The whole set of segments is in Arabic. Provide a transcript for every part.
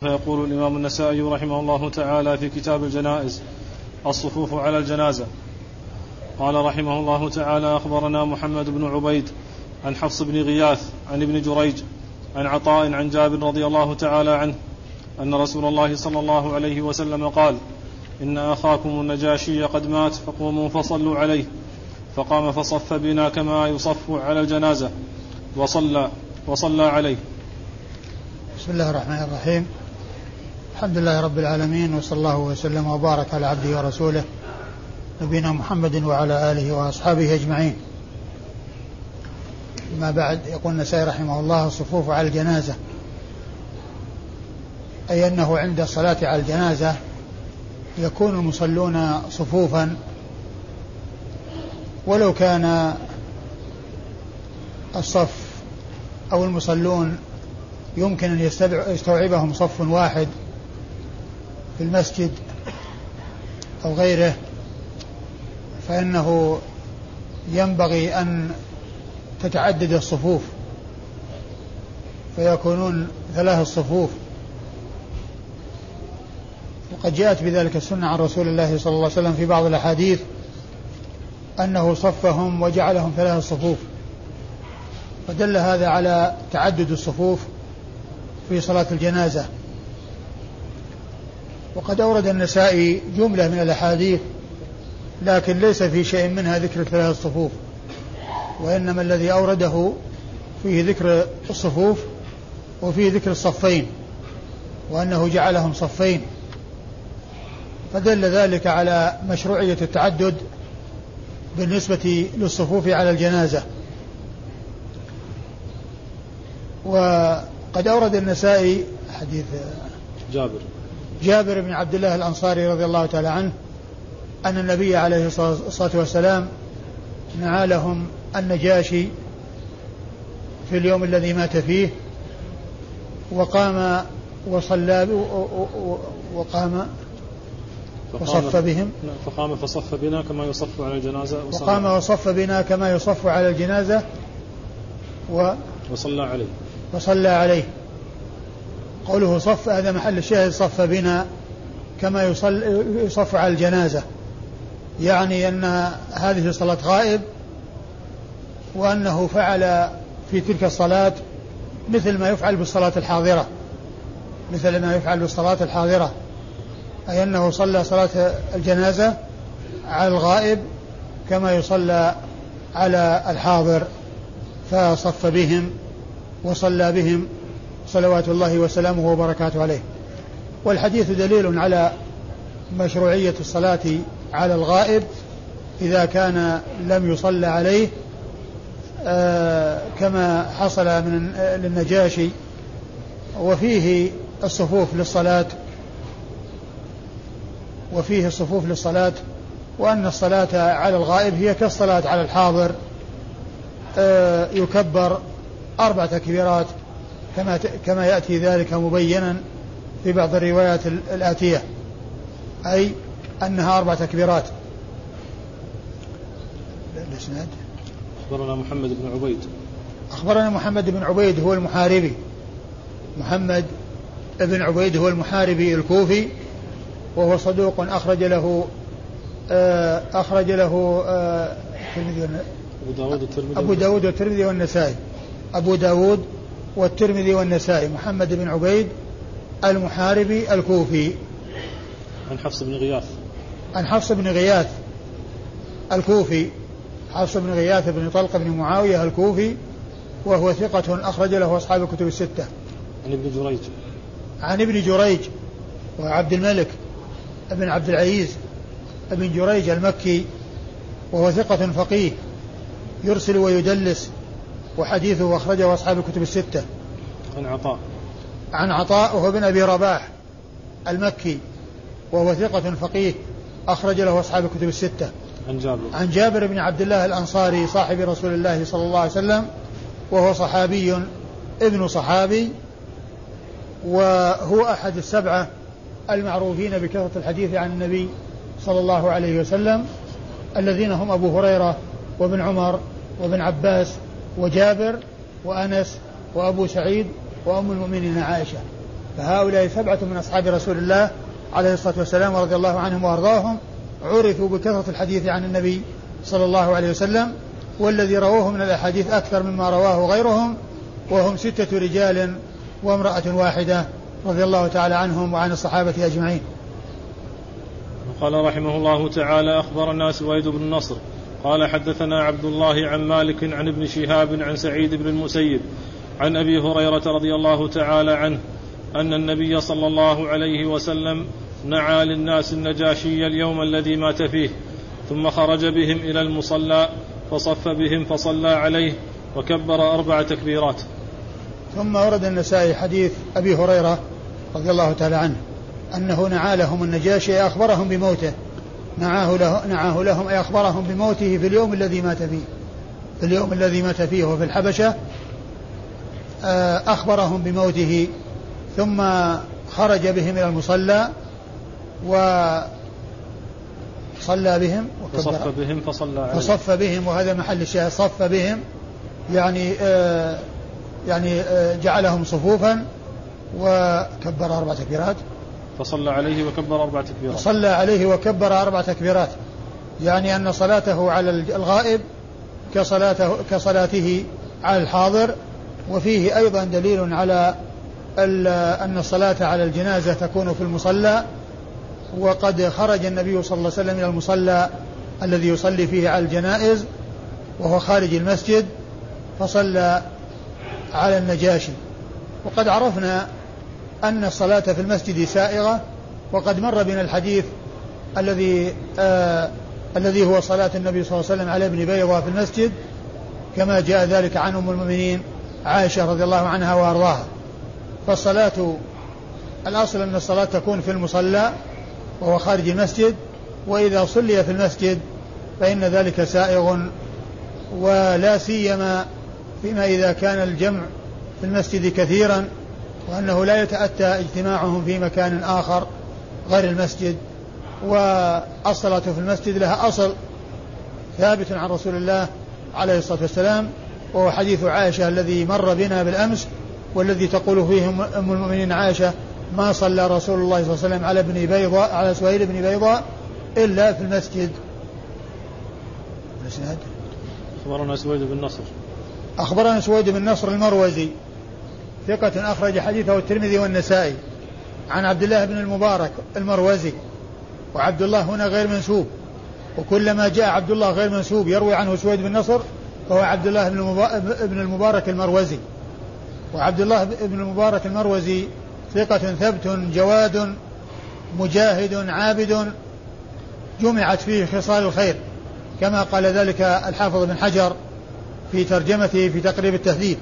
فيقول الإمام النسائي رحمه الله تعالى في كتاب الجنائز الصفوف على الجنازة. قال رحمه الله تعالى أخبرنا محمد بن عبيد عن حفص بن غياث عن ابن جريج عن عطاء عن جابر رضي الله تعالى عنه أن رسول الله صلى الله عليه وسلم قال إن أخاكم النجاشي قد مات فقوموا فصلوا عليه. فقام فصف بنا كما يصف على الجنازة وصلى وصلى عليه. بسم الله الرحمن الرحيم. الحمد لله رب العالمين وصلى الله وسلم وبارك على عبده ورسوله نبينا محمد وعلى آله وأصحابه أجمعين. ما بعد يقول النسائي رحمه الله الصفوف على الجنازة أي أنه عند الصلاة على الجنازة يكون المصلون صفوفا ولو كان الصف أو المصلون يمكن أن يستوعبهم صف واحد في المسجد أو غيره فإنه ينبغي أن تتعدد الصفوف فيكونون ثلاث الصفوف. وقد جاءت بذلك السنة عن رسول الله صلى الله عليه وسلم في بعض الأحاديث أنه صفهم وجعلهم ثلاث صفوف فدل هذا على تعدد الصفوف في صلاة الجنازة. وقد أورد النسائي جملة من الأحاديث لكن ليس في شيء منها ذكر ثلاث صفوف. وإنما الذي أورده فيه ذكر الصفوف وفيه ذكر الصفين وأنه جعلهم صفين. فدل ذلك على مشروعية التعدد بالنسبة للصفوف على الجنازة. وقد أورد النسائي حديث جابر. جابر بن عبد الله الأنصاري رضي الله تعالى عنه أن النبي عليه الصلاة والسلام نعى لهم النجاشي في اليوم الذي مات فيه وقام وصلى وقام وصف بهم. فقام فصف بنا كما يصف على الجنازة. وقام وصف بنا كما يصف على الجنازة و وصلى عليه. وصلى عليه. قوله صف هذا محل الشاهد صف بنا كما يصل يصف على الجنازة. يعني أن هذه صلاة غائب وأنه فعل في تلك الصلاة مثل ما يفعل بالصلاة الحاضرة. مثل ما يفعل بالصلاة الحاضرة. أي أنه صلى صلاة الجنازة على الغائب كما يصلى على الحاضر. فصف بهم وصلى بهم صلوات الله وسلامه وبركاته عليه. والحديث دليل على مشروعية الصلاة على الغائب إذا كان لم يصلى عليه آه كما حصل من للنجاشي وفيه الصفوف للصلاة وفيه الصفوف للصلاة وأن الصلاة على الغائب هي كالصلاة على الحاضر آه يكبر أربع تكبيرات كما كما يأتي ذلك مبينا في بعض الروايات الآتية. أي أنها أربع تكبيرات. الإسناد؟ أخبرنا محمد بن عبيد. أخبرنا محمد بن عبيد هو المحاربي. محمد بن عبيد هو المحاربي الكوفي وهو صدوق أخرج له آه، أخرج له آه، أبو داود والترمذي أبو داود والترمذي والنسائي. أبو داود والترمذي والنسائي محمد بن عبيد المحاربي الكوفي. عن حفص بن غياث. عن حفص بن غياث الكوفي. حفص بن غياث بن طلق بن معاوية الكوفي وهو ثقة أخرج له أصحاب الكتب الستة. عن ابن جريج. عن ابن جريج وعبد الملك بن عبد العزيز بن جريج المكي وهو ثقة فقيه يرسل ويدلس وحديثه أخرجه أصحاب الكتب الستة. عن عطاء. عن عطاء وهو بن أبي رباح المكي وهو ثقة فقيه أخرج له أصحاب الكتب الستة. عن جابر. عن جابر بن عبد الله الأنصاري صاحب رسول الله صلى الله عليه وسلم وهو صحابي ابن صحابي وهو أحد السبعة المعروفين بكثرة الحديث عن النبي صلى الله عليه وسلم الذين هم أبو هريرة وابن عمر وابن عباس وجابر وأنس وأبو سعيد وأم المؤمنين عائشة. فهؤلاء سبعة من أصحاب رسول الله عليه الصلاة والسلام ورضي الله عنهم وأرضاهم عرفوا بكثرة الحديث عن النبي صلى الله عليه وسلم والذي رووه من الأحاديث أكثر مما رواه غيرهم وهم ستة رجال وامرأة واحدة رضي الله تعالى عنهم وعن الصحابة أجمعين. قال رحمه الله تعالى أخبرنا سويد بن نصر قال حدثنا عبد الله عن مالك عن ابن شهاب عن سعيد بن المسيب عن أبي هريرة رضي الله تعالى عنه أن النبي صلى الله عليه وسلم نعى للناس النجاشي اليوم الذي مات فيه ثم خرج بهم إلى المصلى فصف بهم فصلى عليه وكبر أربع تكبيرات. ثم ورد النسائي حديث أبي هريرة رضي الله تعالى عنه أنه نعى لهم النجاشي أخبرهم بموته. نعاه, له نعاه لهم أي أخبرهم بموته في اليوم الذي مات فيه. في اليوم الذي مات فيه وفي الحبشة آه، أخبرهم بموته. ثم خرج بهم إلى المصلى وصلى بهم وصف بهم فصلى عليهم فصف بهم وهذا محل الشاهد. صف بهم يعني آه يعني آه جعلهم صفوفا وكبر أربع تكبيرات. فصلى عليه وكبر أربع تكبيرات. صلى عليه وكبر أربع تكبيرات. يعني أن صلاته على الغائب كصلاته كصلاته على الحاضر وفيه أيضا دليل على أن الصلاة على الجنازة تكون في المصلى وقد خرج النبي صلى الله عليه وسلم إلى المصلى الذي يصلي فيه على الجنائز وهو خارج المسجد فصلى على النجاشي. وقد عرفنا أن الصلاة في المسجد سائغة وقد مر بنا الحديث الذي آه الذي هو صلاة النبي صلى الله عليه وسلم على ابن بيضة في المسجد كما جاء ذلك عن أم المؤمنين عائشة رضي الله عنها وأرضاها. فالصلاة الأصل أن الصلاة تكون في المصلى وهو خارج المسجد وإذا صلي في المسجد فإن ذلك سائغ ولا سيما فيما إذا كان الجمع في المسجد كثيرا. وأنه لا يتأتى اجتماعهم في مكان آخر غير المسجد والصلاة في المسجد لها أصل ثابت عن رسول الله عليه الصلاة والسلام وهو حديث عائشة الذي مر بنا بالأمس والذي تقول فيه أم المؤمنين عائشة ما صلى رسول الله صلى الله عليه وسلم على ابن بيضاء على سهيل بن بيضاء إلا في المسجد. الإسناد؟ أخبرنا سويد بن نصر. أخبرنا سويد بن نصر المروزي. ثقة أخرج حديثه الترمذي والنسائي. عن عبد الله بن المبارك المروزي وعبد الله هنا غير منسوب. وكلما جاء عبد الله غير منسوب يروي عنه سويد بن نصر فهو عبد الله بن المبارك المروزي. وعبد الله بن المبارك المروزي ثقة ثبت جواد مجاهد عابد جمعت فيه خصال الخير. كما قال ذلك الحافظ بن حجر في ترجمته في تقريب التهذيب.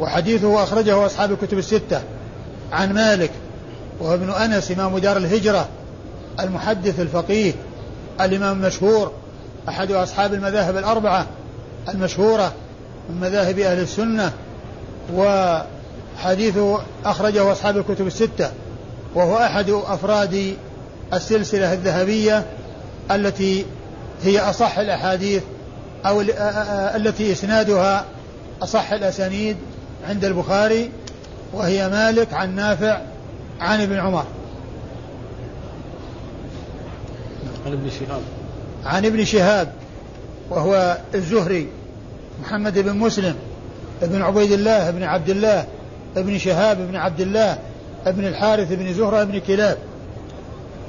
وحديثه أخرجه أصحاب الكتب الستة. عن مالك وهو ابن أنس إمام دار الهجرة المحدث الفقيه الإمام المشهور أحد أصحاب المذاهب الأربعة المشهورة من مذاهب أهل السنة وحديثه أخرجه أصحاب الكتب الستة وهو أحد أفراد السلسلة الذهبية التي هي أصح الأحاديث أو التي إسنادها أصح الأسانيد عند البخاري وهي مالك عن نافع عن ابن عمر. عن ابن شهاب. عن ابن شهاب وهو الزهري محمد بن مسلم ابن عبيد الله بن عبد الله ابن شهاب بن عبد الله ابن الحارث بن زهرة بن كلاب.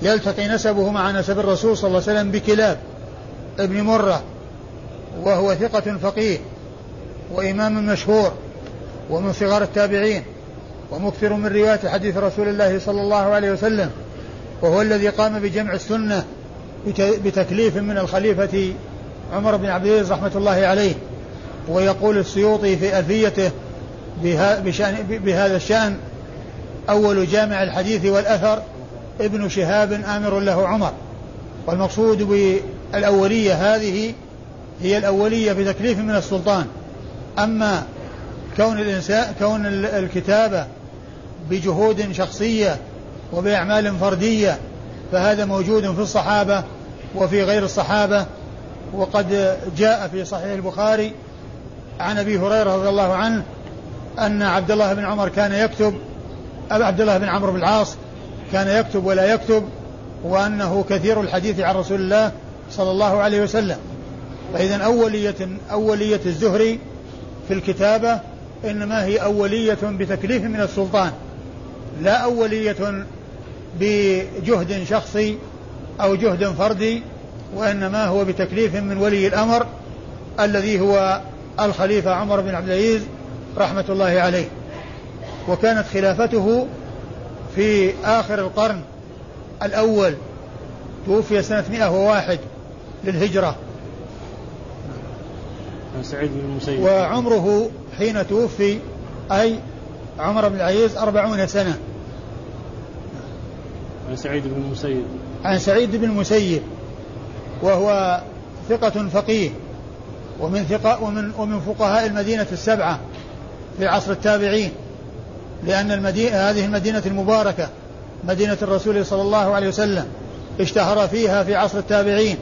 يلتقي نسبه مع نسب الرسول صلى الله عليه وسلم بكلاب ابن مرة وهو ثقة فقيه وإمام مشهور. ومن صغار التابعين ومكثر من رواية حديث رسول الله صلى الله عليه وسلم وهو الذي قام بجمع السنة بتكليف من الخليفة عمر بن عبد العزيز رحمة الله عليه ويقول السيوطي في ألفيته بهذا الشأن أول جامع الحديث والأثر ابن شهاب آمر له عمر. والمقصود بالأولية هذه هي الأولية بتكليف من السلطان. أما كون الإنسان كون الكتابة بجهود شخصية وبأعمال فردية فهذا موجود في الصحابة وفي غير الصحابة. وقد جاء في صحيح البخاري عن أبي هريرة رضي الله عنه أن عبد الله بن عمر كان يكتب عبد الله بن عمرو بن العاص كان يكتب ولا يكتب وأنه كثير الحديث عن رسول الله صلى الله عليه وسلم. فإذا أولية أولية الزهري في الكتابة إنما هي أولية بتكليف من السلطان لا أولية بجهد شخصي أو جهد فردي وإنما هو بتكليف من ولي الأمر الذي هو الخليفة عمر بن عبد العزيز رحمة الله عليه. وكانت خلافته في آخر القرن الأول توفي سنة 101 للهجرة. سعيد بن المسيب. وعمره حين توفي أي عمر بن العزيز أربعون سنة. عن سعيد بن المسيب. عن سعيد بن المسيب وهو ثقة فقيه ومن ثقة ومن ومن فقهاء المدينة السبعة في عصر التابعين لأن المدينة هذه المدينة المباركة مدينة الرسول صلى الله عليه وسلم اشتهر فيها في عصر التابعين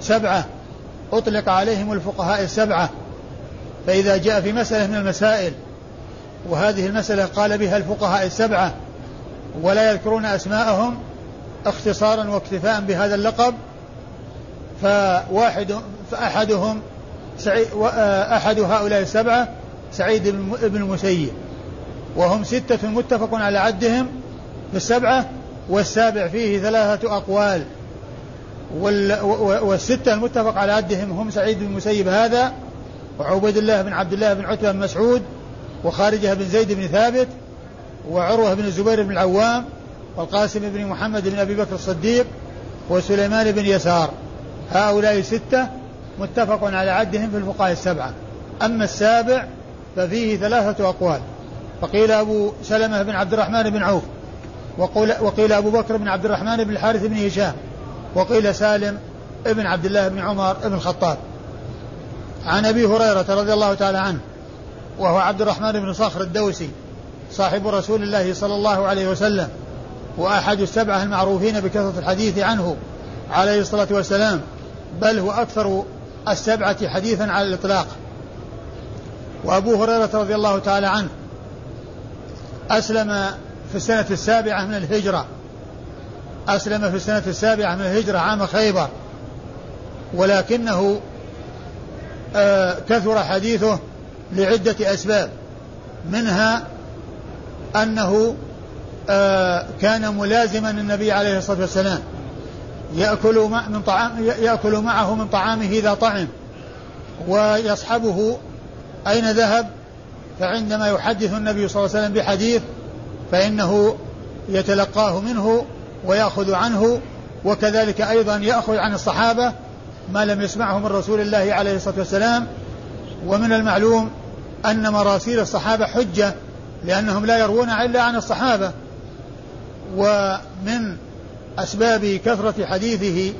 سبعة أطلق عليهم الفقهاء السبعة فإذا جاء في مسألة من المسائل وهذه المسألة قال بها الفقهاء السبعة ولا يذكرون أسماءهم اختصارا واكتفاء بهذا اللقب فواحد فأحدهم سعيد أحد هؤلاء السبعة سعيد بن المسيب وهم ستة متفق على عدهم في السبعة والسابع فيه ثلاثة أقوال والستة المتفق على عدهم هم سعيد بن المسيب هذا وعبيد الله بن عبد الله بن عتبة بن مسعود وخارجة بن زيد بن ثابت وعروة بن الزبير بن العوام والقاسم بن محمد بن أبي بكر الصديق وسليمان بن يسار. هؤلاء ستة متفق على عدهم في الفقهاء السبعة. أما السابع ففيه ثلاثة أقوال. فقيل أبو سلمة بن عبد الرحمن بن عوف وقيل, وقيل أبو بكر بن عبد الرحمن بن الحارث بن هشام وقيل سالم ابن عبد الله بن عمر بن الخطاب. عن أبي هريرة رضي الله تعالى عنه وهو عبد الرحمن بن صخر الدوسي صاحب رسول الله صلى الله عليه وسلم وأحد السبعة المعروفين بكثرة الحديث عنه عليه الصلاة والسلام بل هو أكثر السبعة حديثا على الإطلاق. وأبو هريرة رضي الله تعالى عنه أسلم في السنة السابعة من الهجرة أسلم في السنة السابعة من الهجرة عام خيبر ولكنه كثر حديثه لعدة أسباب. منها أنه آه كان ملازما النبي عليه الصلاة والسلام. يأكل من طعام يأكل معه من طعامه إذا طعم ويصحبه أين ذهب. فعندما يحدث النبي صلى الله عليه وسلم بحديث فإنه يتلقاه منه ويأخذ عنه وكذلك أيضا يأخذ عن الصحابة ما لم يسمعه من رسول الله عليه الصلاة والسلام ومن المعلوم أن مراسيل الصحابة حجة لأنهم لا يروون إلا عن الصحابة. ومن أسباب كثرة حديثه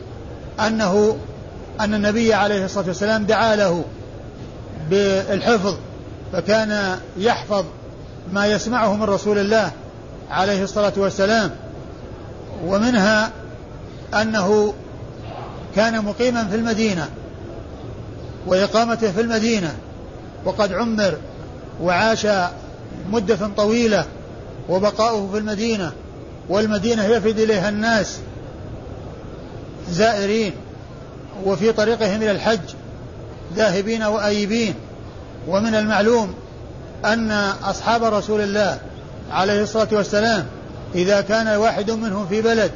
أنه أن النبي عليه الصلاة والسلام دعا له بالحفظ فكان يحفظ ما يسمعه من رسول الله عليه الصلاة والسلام. ومنها أنه كان مقيما في المدينة وإقامته في المدينة وقد عمر وعاش مدة طويلة وبقاؤه في المدينة والمدينة يفد إليها الناس زائرين وفي طريقهم إلى الحج ذاهبين وآيبين ومن المعلوم أن أصحاب رسول الله عليه الصلاة والسلام إذا كان واحد منهم في بلد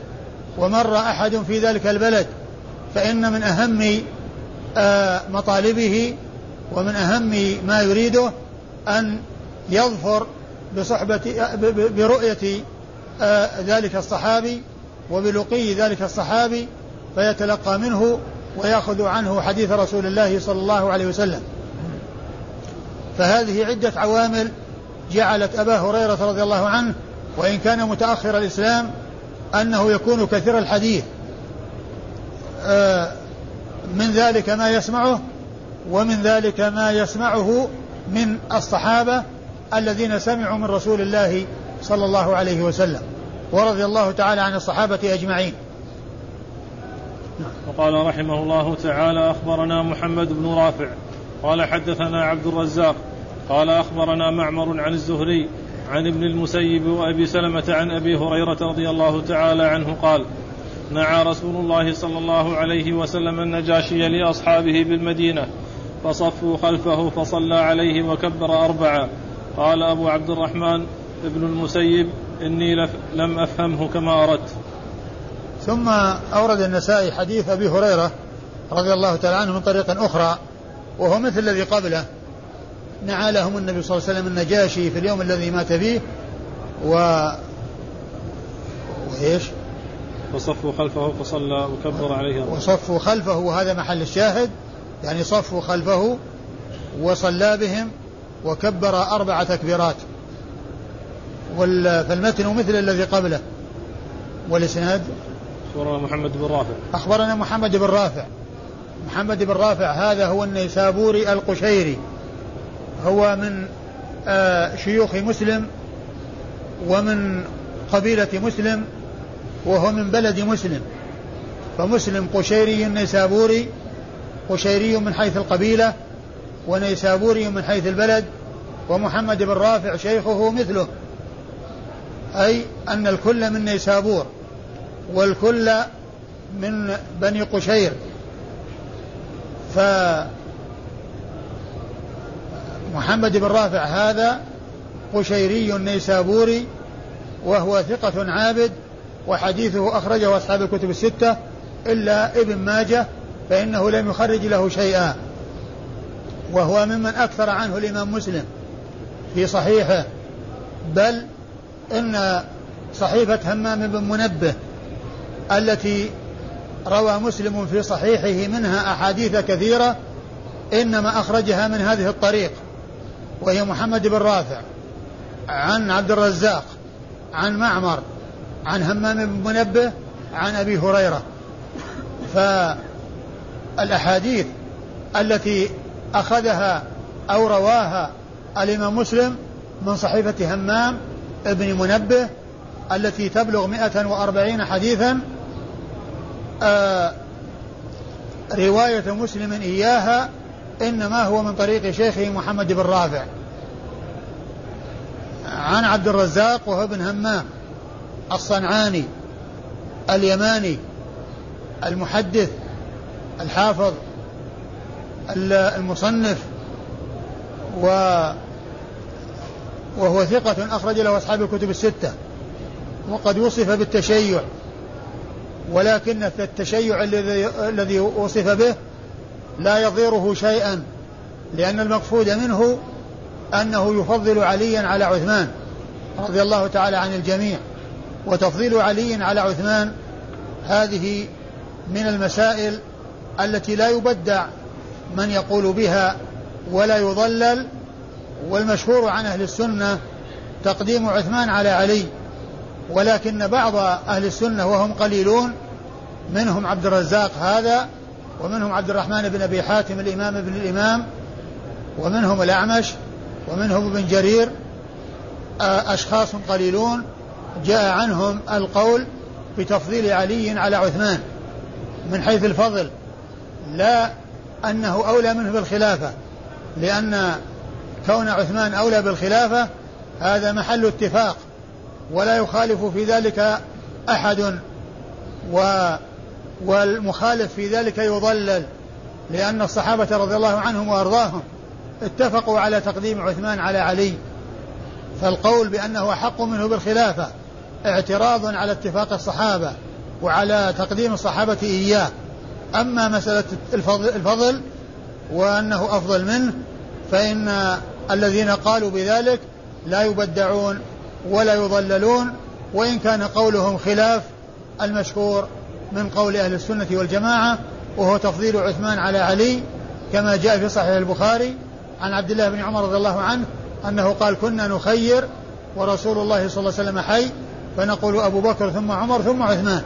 ومر أحد في ذلك البلد فإن من أهم آه، مطالبه ومن أهم ما يريده أن يظفر بصحبة برؤية آه، ذلك الصحابي وبلقي ذلك الصحابي فيتلقى منه ويأخذ عنه حديث رسول الله صلى الله عليه وسلم. فهذه عدة عوامل جعلت أبا هريرة رضي الله عنه وإن كان متأخر الإسلام أنه يكون كثير الحديث. من ذلك ما يسمعه ومن ذلك ما يسمعه من الصحابة الذين سمعوا من رسول الله صلى الله عليه وسلم ورضي الله تعالى عن الصحابة أجمعين. وقال رحمه الله تعالى أخبرنا محمد بن رافع. قال حدثنا عبد الرزاق. قال أخبرنا معمر عن الزهري عن ابن المسيب وأبي سلمة عن أبي هريرة رضي الله تعالى عنه قال نعى رسول الله صلى الله عليه وسلم النجاشي لأصحابه بالمدينة فصفوا خلفه فصلى عليه وكبر أربعا قال أبو عبد الرحمن ابن المسيب إني لم أفهمه كما أردت. ثم أورد النسائي حديث أبي هريرة رضي الله تعالى عنه من طريق أخرى وهو مثل الذي قبله. نعى لهم النبي صلى الله عليه وسلم النجاشي في اليوم الذي مات فيه و وإيش وصفوا خلفه فصلى وكبر عليه وصفوا خلفه وهذا محل الشاهد. يعني صفوا خلفه وصلى بهم وكبر أربع تكبيرات. فالمتن مثل الذي قبله. والإسناد؟ أخبرنا محمد بن رافع. أخبرنا محمد بن رافع. محمد بن رافع هذا هو النيسابوري القشيري. هو من آه شيوخ مسلم ومن قبيلة مسلم وهو من بلد مسلم. فمسلم قشيري نيسابوري قشيري من حيث القبيلة ونيسابوري من حيث البلد ومحمد بن رافع شيخه مثله. أي أن الكل من نيسابور والكل من بني قشير. ف محمد بن رافع هذا قشيري نيسابوري وهو ثقة عابد وحديثه أخرجه أصحاب الكتب الستة إلا ابن ماجه فإنه لم يخرج له شيئا. وهو ممن أكثر عنه الإمام مسلم في صحيحه. بل إن صحيفة همام بن منبه التي روى مسلم في صحيحه منها أحاديث كثيرة إنما أخرجها من هذه الطريق وهي محمد بن رافع عن عبد الرزاق عن معمر عن همام بن منبه عن أبي هريرة. فالأحاديث التي أخذها أو رواها الإمام مسلم من صحيفة همام ابن منبه التي تبلغ 140 حديثا آه رواية مسلم إياها إنما هو من طريق شيخه محمد بن رافع. عن عبد الرزاق وهو ابن همام. الصنعاني اليماني المحدث الحافظ المصنف و وهو ثقة أخرج له أصحاب الكتب الستة. وقد وصف بالتشيع. ولكن التشيع الذي الذي وصف به لا يضيره شيئا لأن المقصود منه أنه يفضل عليا على عثمان رضي الله تعالى عن الجميع. وتفضيل علي على عثمان هذه من المسائل التي لا يبدع من يقول بها ولا يضلل والمشهور عن أهل السنة تقديم عثمان على علي ولكن بعض أهل السنة وهم قليلون منهم عبد الرزاق هذا ومنهم عبد الرحمن بن أبي حاتم الإمام ابن الإمام ومنهم الأعمش ومنهم ابن جرير أشخاص قليلون جاء عنهم القول بتفضيل علي على عثمان من حيث الفضل لا أنه أولى منه بالخلافة لأن كون عثمان أولى بالخلافة هذا محل اتفاق ولا يخالف في ذلك أحد و والمخالف في ذلك يضلل لأن الصحابة رضي الله عنهم وأرضاهم اتفقوا على تقديم عثمان على علي فالقول بأنه أحق منه بالخلافة. اعتراض على اتفاق الصحابة وعلى تقديم الصحابة إياه. أما مسألة الفضل, وأنه أفضل منه فإن الذين قالوا بذلك لا يبدعون ولا يضللون وإن كان قولهم خلاف المشهور من قول أهل السنة والجماعة وهو تفضيل عثمان على علي كما جاء في صحيح البخاري عن عبد الله بن عمر رضي الله عنه أنه قال كنا نخير ورسول الله صلى الله عليه وسلم حي فنقول أبو بكر ثم عمر ثم عثمان.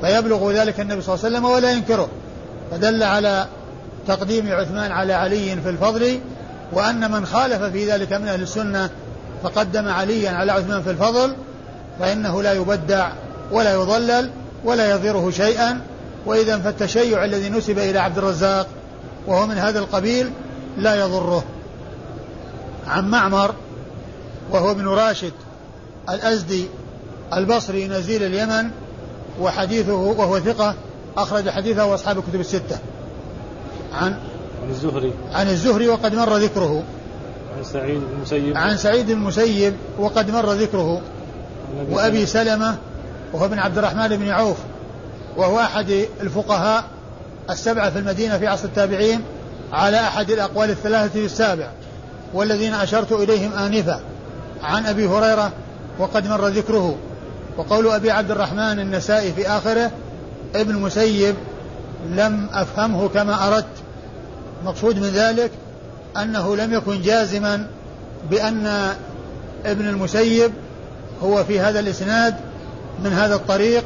فيبلغ ذلك النبي صلى الله عليه وسلم ولا ينكره. فدل على تقديم عثمان على علي في الفضل وأن من خالف في ذلك من أهل السنة فقدم عليا على عثمان في الفضل فإنه لا يبدع ولا يضلل ولا يضره شيئا. وإذا فالتشيع الذي نسب إلى عبد الرزاق وهو من هذا القبيل لا يضره. عن معمر وهو ابن راشد الأزدي البصري نزيل اليمن وحديثه وهو ثقة أخرج حديثه أصحاب الكتب الستة. عن عن الزهري. عن الزهري وقد مر ذكره. عن سعيد بن المسيب عن سعيد بن المسيب وقد مر ذكره. وأبي سلمة وهو ابن عبد الرحمن بن عوف وهو أحد الفقهاء السبعة في المدينة في عصر التابعين على أحد الأقوال الثلاثة في السابع والذين أشرت إليهم آنفا. عن أبي هريرة وقد مر ذكره. وقول أبي عبد الرحمن النسائي في آخره ابن مسيب لم أفهمه كما أردت. مقصود من ذلك أنه لم يكن جازما بأن ابن المسيب هو في هذا الإسناد من هذا الطريق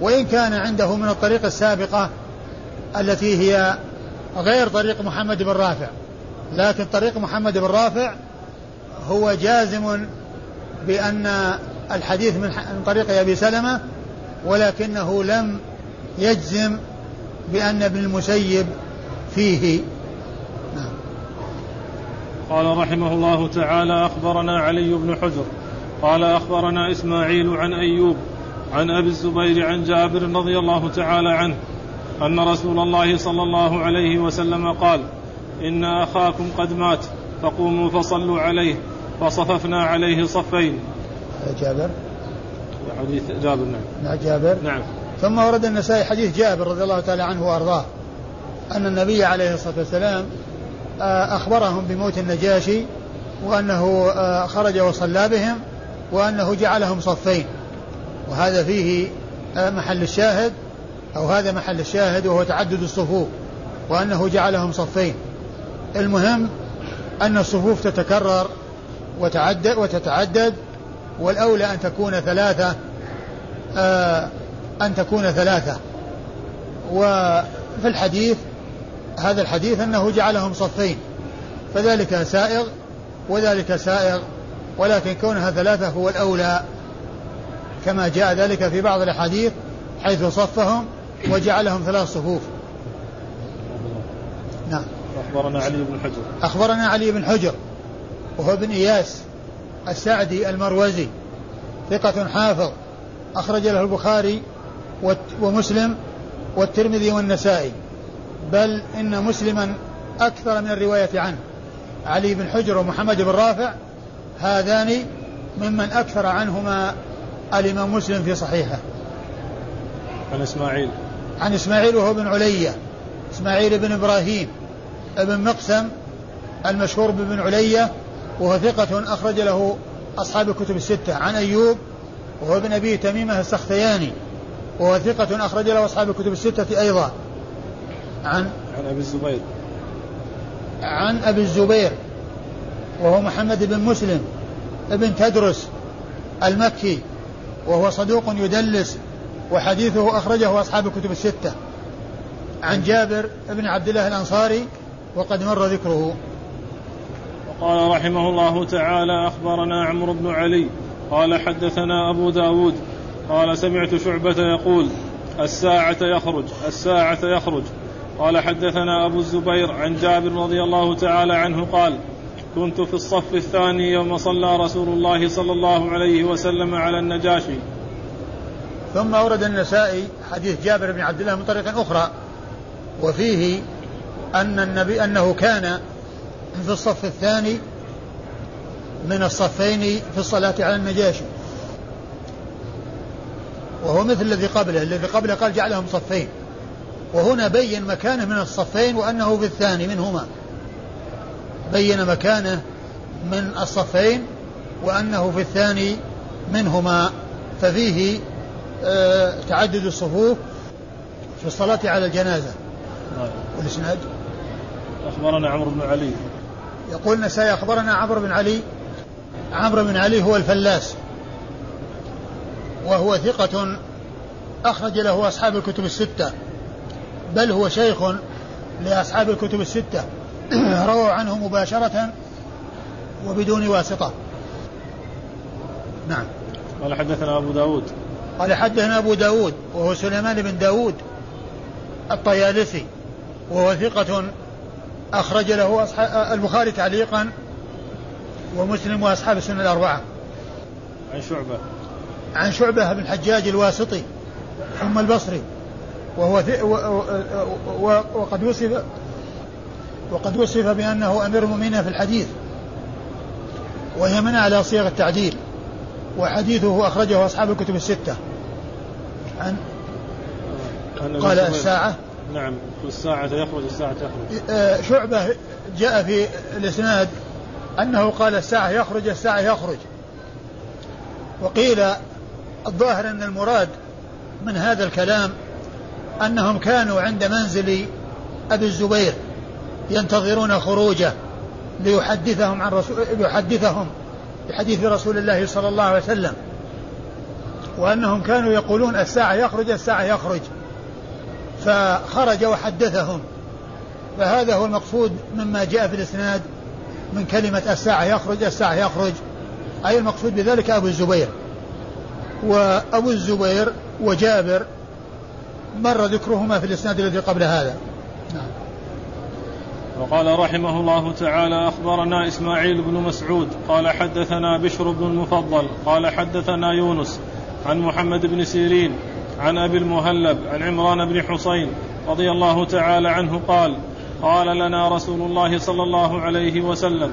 وإن كان عنده من الطريق السابقة التي هي غير طريق محمد بن رافع. لكن طريق محمد بن رافع هو جازم بأن الحديث من طريق أبي سلمة ولكنه لم يجزم بأن ابن المسيب فيه نعم. قال رحمه الله تعالى أخبرنا علي بن حجر قال أخبرنا إسماعيل عن أيوب عن أبي الزبير عن جابر رضي الله تعالى عنه أن رسول الله صلى الله عليه وسلم قال إن أخاكم قد مات فقوموا فصلوا عليه فصففنا عليه صفين جابر؟ حديث جابر نعم. نعم جابر؟ نعم. ثم ورد النسائي حديث جابر رضي الله تعالى عنه وأرضاه أن النبي عليه الصلاة والسلام آه، أخبرهم بموت النجاشي وأنه آه، خرج وصلى بهم وأنه جعلهم صفين. وهذا فيه آه، محل الشاهد أو هذا محل الشاهد وهو تعدد الصفوف وأنه جعلهم صفين. المهم أن الصفوف تتكرر وتعدد وتتعدد والأولى أن تكون ثلاثة آه أن تكون ثلاثة. وفي الحديث هذا الحديث أنه جعلهم صفين. فذلك سائغ وذلك سائغ ولكن كونها ثلاثة هو الأولى. كما جاء ذلك في بعض الأحاديث حيث صفهم وجعلهم ثلاث صفوف. نعم. أخبرنا علي بن حجر. أخبرنا علي بن حجر وهو ابن إياس. السعدي المروزي ثقة حافظ أخرج له البخاري ومسلم والترمذي والنسائي بل إن مسلما أكثر من الرواية عنه. علي بن حجر ومحمد بن رافع هذان ممن أكثر عنهما الإمام مسلم في صحيحه. عن إسماعيل. عن إسماعيل وهو بن علية إسماعيل بن إبراهيم ابن مقسم المشهور بابن علية وهو ثقة أخرج له أصحاب الكتب الستة. عن أيوب وهو ابن أبي تميمة السختياني وهو ثقة أخرج له أصحاب الكتب الستة أيضا. عن عن أبي الزبير. عن أبي الزبير وهو محمد بن مسلم ابن تدرس المكي وهو صدوق يدلس وحديثه أخرجه أصحاب الكتب الستة. عن جابر بن عبد الله الأنصاري وقد مر ذكره. قال رحمه الله تعالى أخبرنا عمرو بن علي قال حدثنا أبو داود قال سمعت شعبة يقول الساعة يخرج الساعة يخرج. قال حدثنا أبو الزبير عن جابر رضي الله تعالى عنه قال كنت في الصف الثاني يوم صلى رسول الله صلى الله عليه وسلم على النجاشي ثم أورد النسائي حديث جابر بن عبد الله من طريق أخرى وفيه أن النبي أنه كان في الصف الثاني من الصفين في الصلاة على النجاشي وهو مثل الذي قبله الذي قبله قال جعلهم صفين. وهنا بين مكانه من الصفين وأنه في الثاني منهما. بين مكانه من الصفين وأنه في الثاني منهما. ففيه آه تعدد الصفوف في الصلاة على الجنازة. نعم. والإسناد؟ أخبرنا عمرو بن علي. يقول النسائي أخبرنا عمرو بن علي. عمرو بن علي هو الفلاس. وهو ثقة أخرج له أصحاب الكتب الستة. بل هو شيخ لأصحاب الكتب الستة. رووا عنه مباشرة وبدون واسطة. نعم. قال حدثنا أبو داود. قال حدثنا أبو داود وهو سليمان بن داود الطيالسي وهو ثقة أخرج له البخاري تعليقا ومسلم وأصحاب السنة الأربعة. عن شعبة. عن شعبة بن الحجاج الواسطي ثم البصري. وهو وقد وصف وقد وصف بأنه أمير المؤمنين في الحديث. وهي من أعلى صيغ التعديل. وحديثه أخرجه أصحاب الكتب الستة. عن قال الساعة نعم الساعة يخرج الساعة تخرج. آه، شعبة جاء في الإسناد أنه قال الساعة يخرج الساعة يخرج. وقيل الظاهر أن المراد من هذا الكلام أنهم كانوا عند منزل أبي الزبير ينتظرون خروجه ليحدثهم عن رسول ليحدثهم بحديث رسول الله صلى الله عليه وسلم وأنهم كانوا يقولون الساعة يخرج الساعة يخرج. فخرج وحدثهم. فهذا هو المقصود مما جاء في الإسناد من كلمة الساعة يخرج الساعة يخرج. أي المقصود بذلك أبو الزبير. وأبو الزبير وجابر مر ذكرهما في الإسناد الذي قبل هذا. نعم. وقال رحمه الله تعالى أخبرنا إسماعيل بن مسعود قال حدثنا بشر بن المفضل قال حدثنا يونس عن محمد بن سيرين عن أبي المهلب عن عمران بن حسين رضي الله تعالى عنه قال قال لنا رسول الله صلى الله عليه وسلم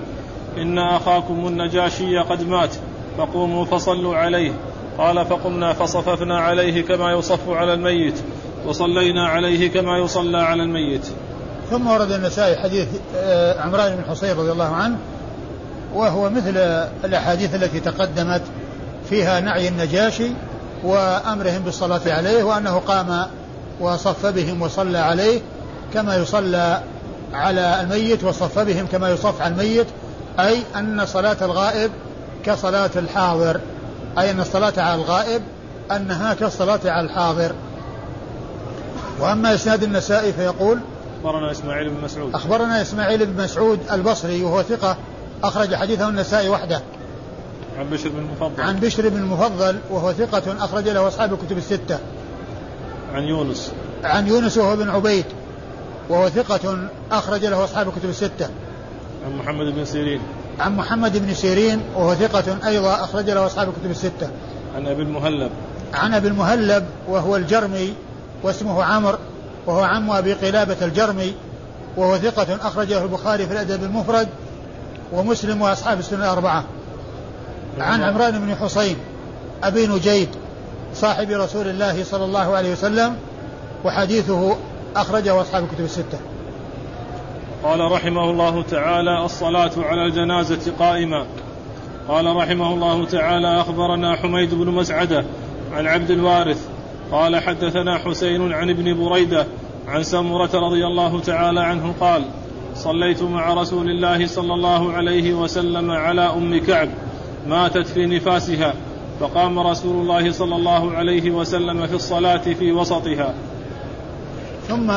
إن أخاكم النجاشي قد مات فقوموا فصلوا عليه. قال فقمنا فصففنا عليه كما يصف على الميت وصلينا عليه كما يصلى على الميت. ثم ورد النسائي حديث آه، عمران بن حصين رضي الله عنه وهو مثل الأحاديث التي تقدمت فيها نعي النجاشي وأمرهم بالصلاة عليه وأنه قام وصف بهم وصلى عليه كما يصلى على الميت وصف بهم كما يصف على الميت أي أن صلاة الغائب كصلاة الحاضر أي أن الصلاة على الغائب أنها كالصلاة على الحاضر. وأما إسناد النسائي فيقول أخبرنا إسماعيل بن مسعود. أخبرنا إسماعيل بن مسعود البصري وهو ثقة أخرج حديثه النسائي وحده. عن بشر بن المفضل. عن بشر بن المفضل وهو ثقة أخرج له أصحاب الكتب الستة. عن يونس. عن يونس وهو بن عبيد وهو ثقة أخرج له أصحاب الكتب الستة. عن محمد بن سيرين. عن محمد بن سيرين وهو ثقة أيضا أخرج له أصحاب الكتب الستة. عن أبي المهلب. عن أبي المهلب وهو الجرمي واسمه عمرو وهو عم أبي قلابة الجرمي وهو ثقة أخرجه البخاري في الأدب المفرد ومسلم وأصحاب السنة الأربعة. عن عمران بن حصين أبي نجيد صاحب رسول الله صلى الله عليه وسلم وحديثه أخرجه أصحاب الكتب الستة. قال رحمه الله تعالى الصلاة على الجنازة قائمة. قال رحمه الله تعالى أخبرنا حميد بن مسعدة عن عبد الوارث قال حدثنا حسين عن ابن بريدة عن سمرة رضي الله تعالى عنه قال صليت مع رسول الله صلى الله عليه وسلم على أم كعب ماتت في نفاسها فقام رسول الله صلى الله عليه وسلم في الصلاة في وسطها. ثم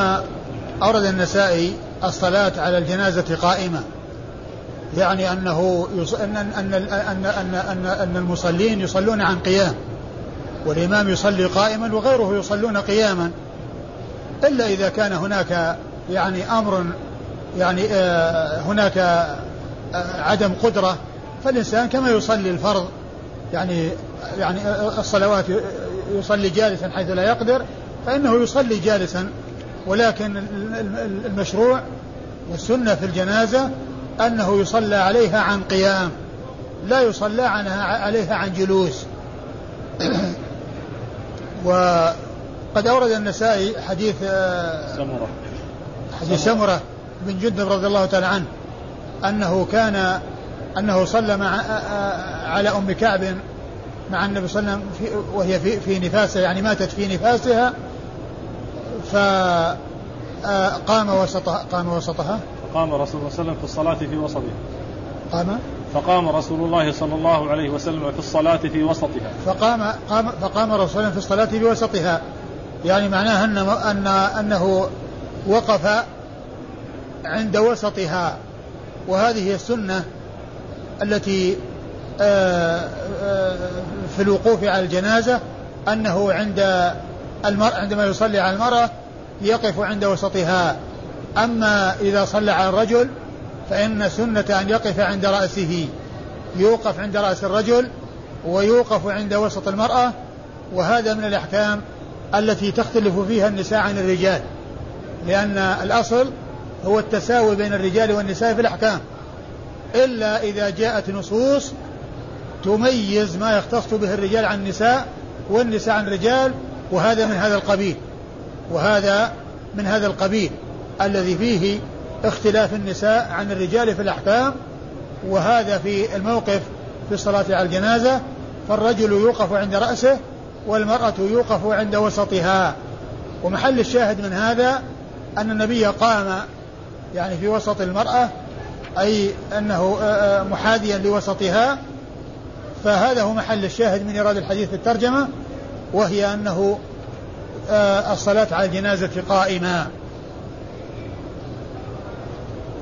أورد النسائي الصلاة على الجنازة قائمة. يعني أنه يص... أن أن أن أن أن, أن, المصلين يصلون عن قيام والإمام يصلي قائما وغيره يصلون قياما. إلا إذا كان هناك يعني أمر يعني آه هناك آه عدم قدرة فالإنسان كما يصلي الفرض يعني يعني الصلوات يصلي جالسا حيث لا يقدر فإنه يصلي جالسا. ولكن المشروع والسنة في الجنازة أنه يصلى عليها عن قيام لا يصلى عنها عليها عن جلوس. وقد أورد النسائي حديث آه، سمرة. حديث سمرة بن جندب رضي الله تعالى عنه أنه كان أنه صلى مع على أم كعب مع النبي صلى الله عليه وسلم وهي في, في نفاسها يعني ماتت في نفاسها فقام وسطها قام وسطها. فقام رسول الله صلى الله عليه وسلم في الصلاة في وسطها. قام؟ فقام رسول الله صلى الله عليه وسلم في الصلاة في وسطها. فقام قام فقام رسول الله في الصلاة في وسطها. يعني معناها أن أن أنه وقف عند وسطها. وهذه السنة التي آه، آه، في الوقوف على الجنازة أنه عند المرء عندما يصلي على المرأة يقف عند وسطها. أما إذا صلى على الرجل فإن سنة أن يقف عند رأسه. يوقف عند رأس الرجل ويوقف عند وسط المرأة وهذا من الأحكام التي تختلف فيها النساء عن الرجال لأن الأصل هو التساوي بين الرجال والنساء في الأحكام. إلا إذا جاءت نصوص تميز ما يختص به الرجال عن النساء والنساء عن الرجال وهذا من هذا القبيل وهذا من هذا القبيل الذي فيه اختلاف النساء عن الرجال في الأحكام وهذا في الموقف في الصلاة على الجنازة فالرجل يوقف عند رأسه والمرأة يوقف عند وسطها. ومحل الشاهد من هذا أن النبي قام يعني في وسط المرأة أي أنه آه، آه، محاذيا لوسطها فهذا هو محل الشاهد من إيراد الحديث في الترجمة وهي أنه آه، الصلاة على الجنازة قائمة.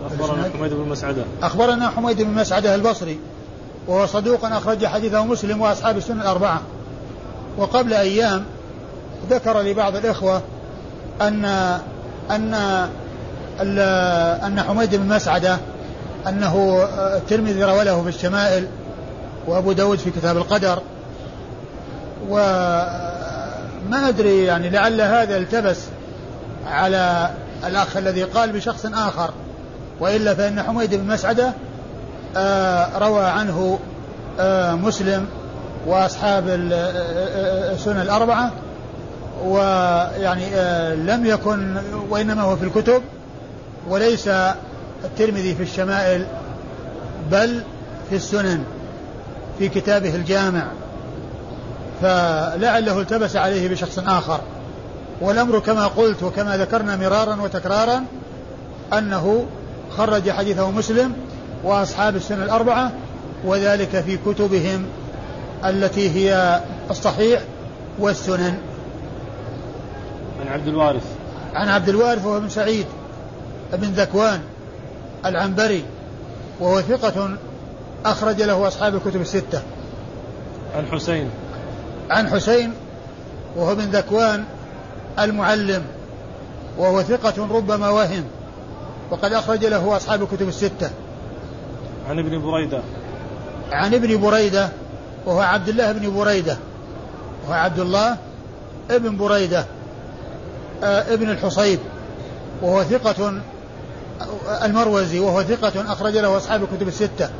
أخبرنا حميد بن مسعدة. أخبرنا حميد بن مسعدة البصري وهو صدوق أخرج حديثه مسلم وأصحاب السنة الأربعة. وقبل أيام ذكر لبعض الإخوة أن أن أن حميد بن مسعدة أنه الترمذي روى له في الشمائل وأبو داود في كتاب القدر. وما أدري يعني لعل هذا التبس على الأخ الذي قال بشخص آخر. وإلا فإن حميد بن مسعدة آه، روى عنه آه، مسلم وأصحاب السنن الأربعة. ويعني آه، لم يكن وإنما هو في الكتب. وليس الترمذي في الشمائل بل في السنن في كتابه الجامع. فلعله التبس عليه بشخص آخر. والأمر كما قلت وكما ذكرنا مرارا وتكرارا أنه خرج حديثه مسلم وأصحاب السنة الأربعة وذلك في كتبهم التي هي الصحيح والسنن. عن عبد الوارث. عن عبد الوارث وهو بن سعيد بن ذكوان. العنبري وهو ثقة أخرج له أصحاب الكتب الستة. عن حسين. عن حسين وهو بن ذكوان المعلم وهو ثقة ربما وهم وقد أخرج له أصحاب الكتب الستة. عن ابن بريدة. عن ابن بريدة وهو عبد الله بن بريدة وهو عبد الله ابن بريدة آه ابن الحصيب وهو ثقة المروزي وهو ثقة أخرج له أصحاب الكتب الستة.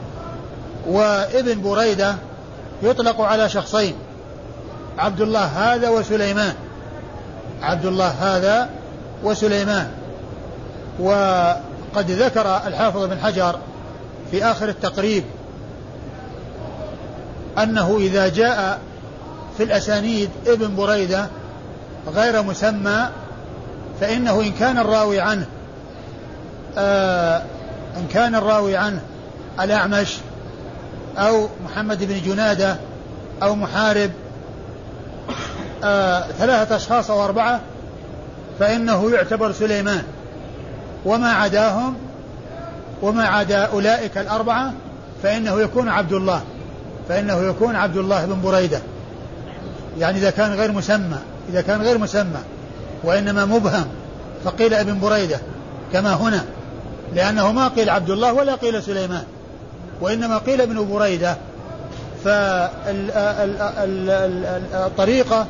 وابن بريدة يطلق على شخصين. عبد الله هذا وسليمان. عبد الله هذا وسليمان. وقد ذكر الحافظ بن حجر في آخر التقريب أنه إذا جاء في الأسانيد ابن بريدة غير مسمى فإنه إن كان الراوي عنه إن كان الراوي عنه الأعمش أو محمد بن جنادة أو محارب آه ثلاثة أشخاص أو أربعة فإنه يعتبر سليمان. وما عداهم وما عدا أولئك الأربعة فإنه يكون عبد الله فإنه يكون عبد الله بن بريدة. يعني إذا كان غير مسمى إذا كان غير مسمى وإنما مبهم فقيل ابن بريدة كما هنا. لأنه ما قيل عبد الله ولا قيل سليمان وإنما قيل ابن بريدة. فالطريقة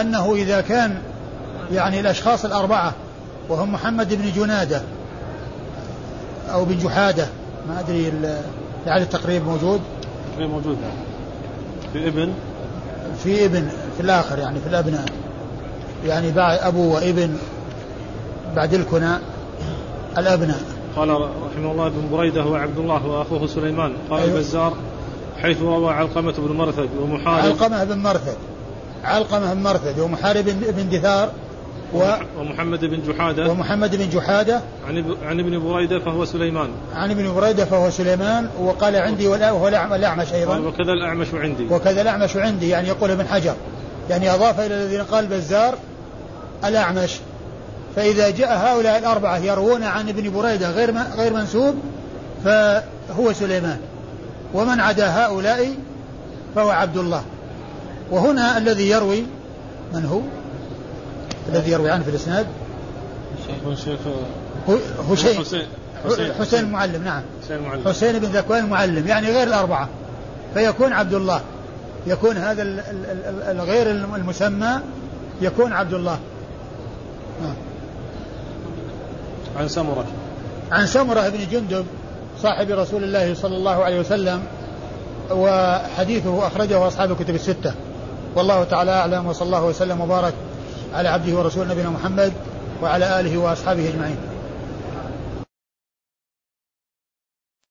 أنه إذا كان يعني الأشخاص الأربعة وهم محمد بن جنادة أو بن جحادة ما أدري لعل التقريب موجود. التقريب موجود نعم. في ابن؟ في ابن في الآخر يعني في الأبناء. يعني بعد أبو وابن بعد الكنى الأبناء. قال رحمه الله ابن بريدة هو عبد الله وأخوه سليمان قال أيوه. البزار حيث روى علقمة بن مرثد ومحارب. علقمة بن مرثد. علقمة بن مرثد ومحارب بن دثار و ومحمد بن جحادة. ومحمد بن جحادة. عن عن ابن بريدة فهو سليمان. عن ابن بريدة فهو سليمان وقال عندي وهو الأعمش أيضا. وكذا الأعمش عندي. وكذا الأعمش عندي يعني يقول ابن حجر. يعني أضاف إلى الذين قال بزار الأعمش. فإذا جاء هؤلاء الأربعة يروون عن ابن بريدة غير غير منسوب فهو سليمان. ومن عدا هؤلاء فهو عبد الله. وهنا الذي يروي من هو؟ الذي يروي عنه في الإسناد؟ هشيم حسين, حسين. المعلم نعم. حسين بن ذكوان المعلم يعني غير الأربعة. فيكون عبد الله. يكون هذا الغير المسمى يكون عبد الله. آه. عن سمرة. عن سمرة بن جندب صاحب رسول الله صلى الله عليه وسلم وحديثه أخرجه أصحاب الكتب الستة. والله تعالى أعلم وصلى الله وسلم وبارك على عبده ورسوله نبينا محمد وعلى آله وأصحابه أجمعين.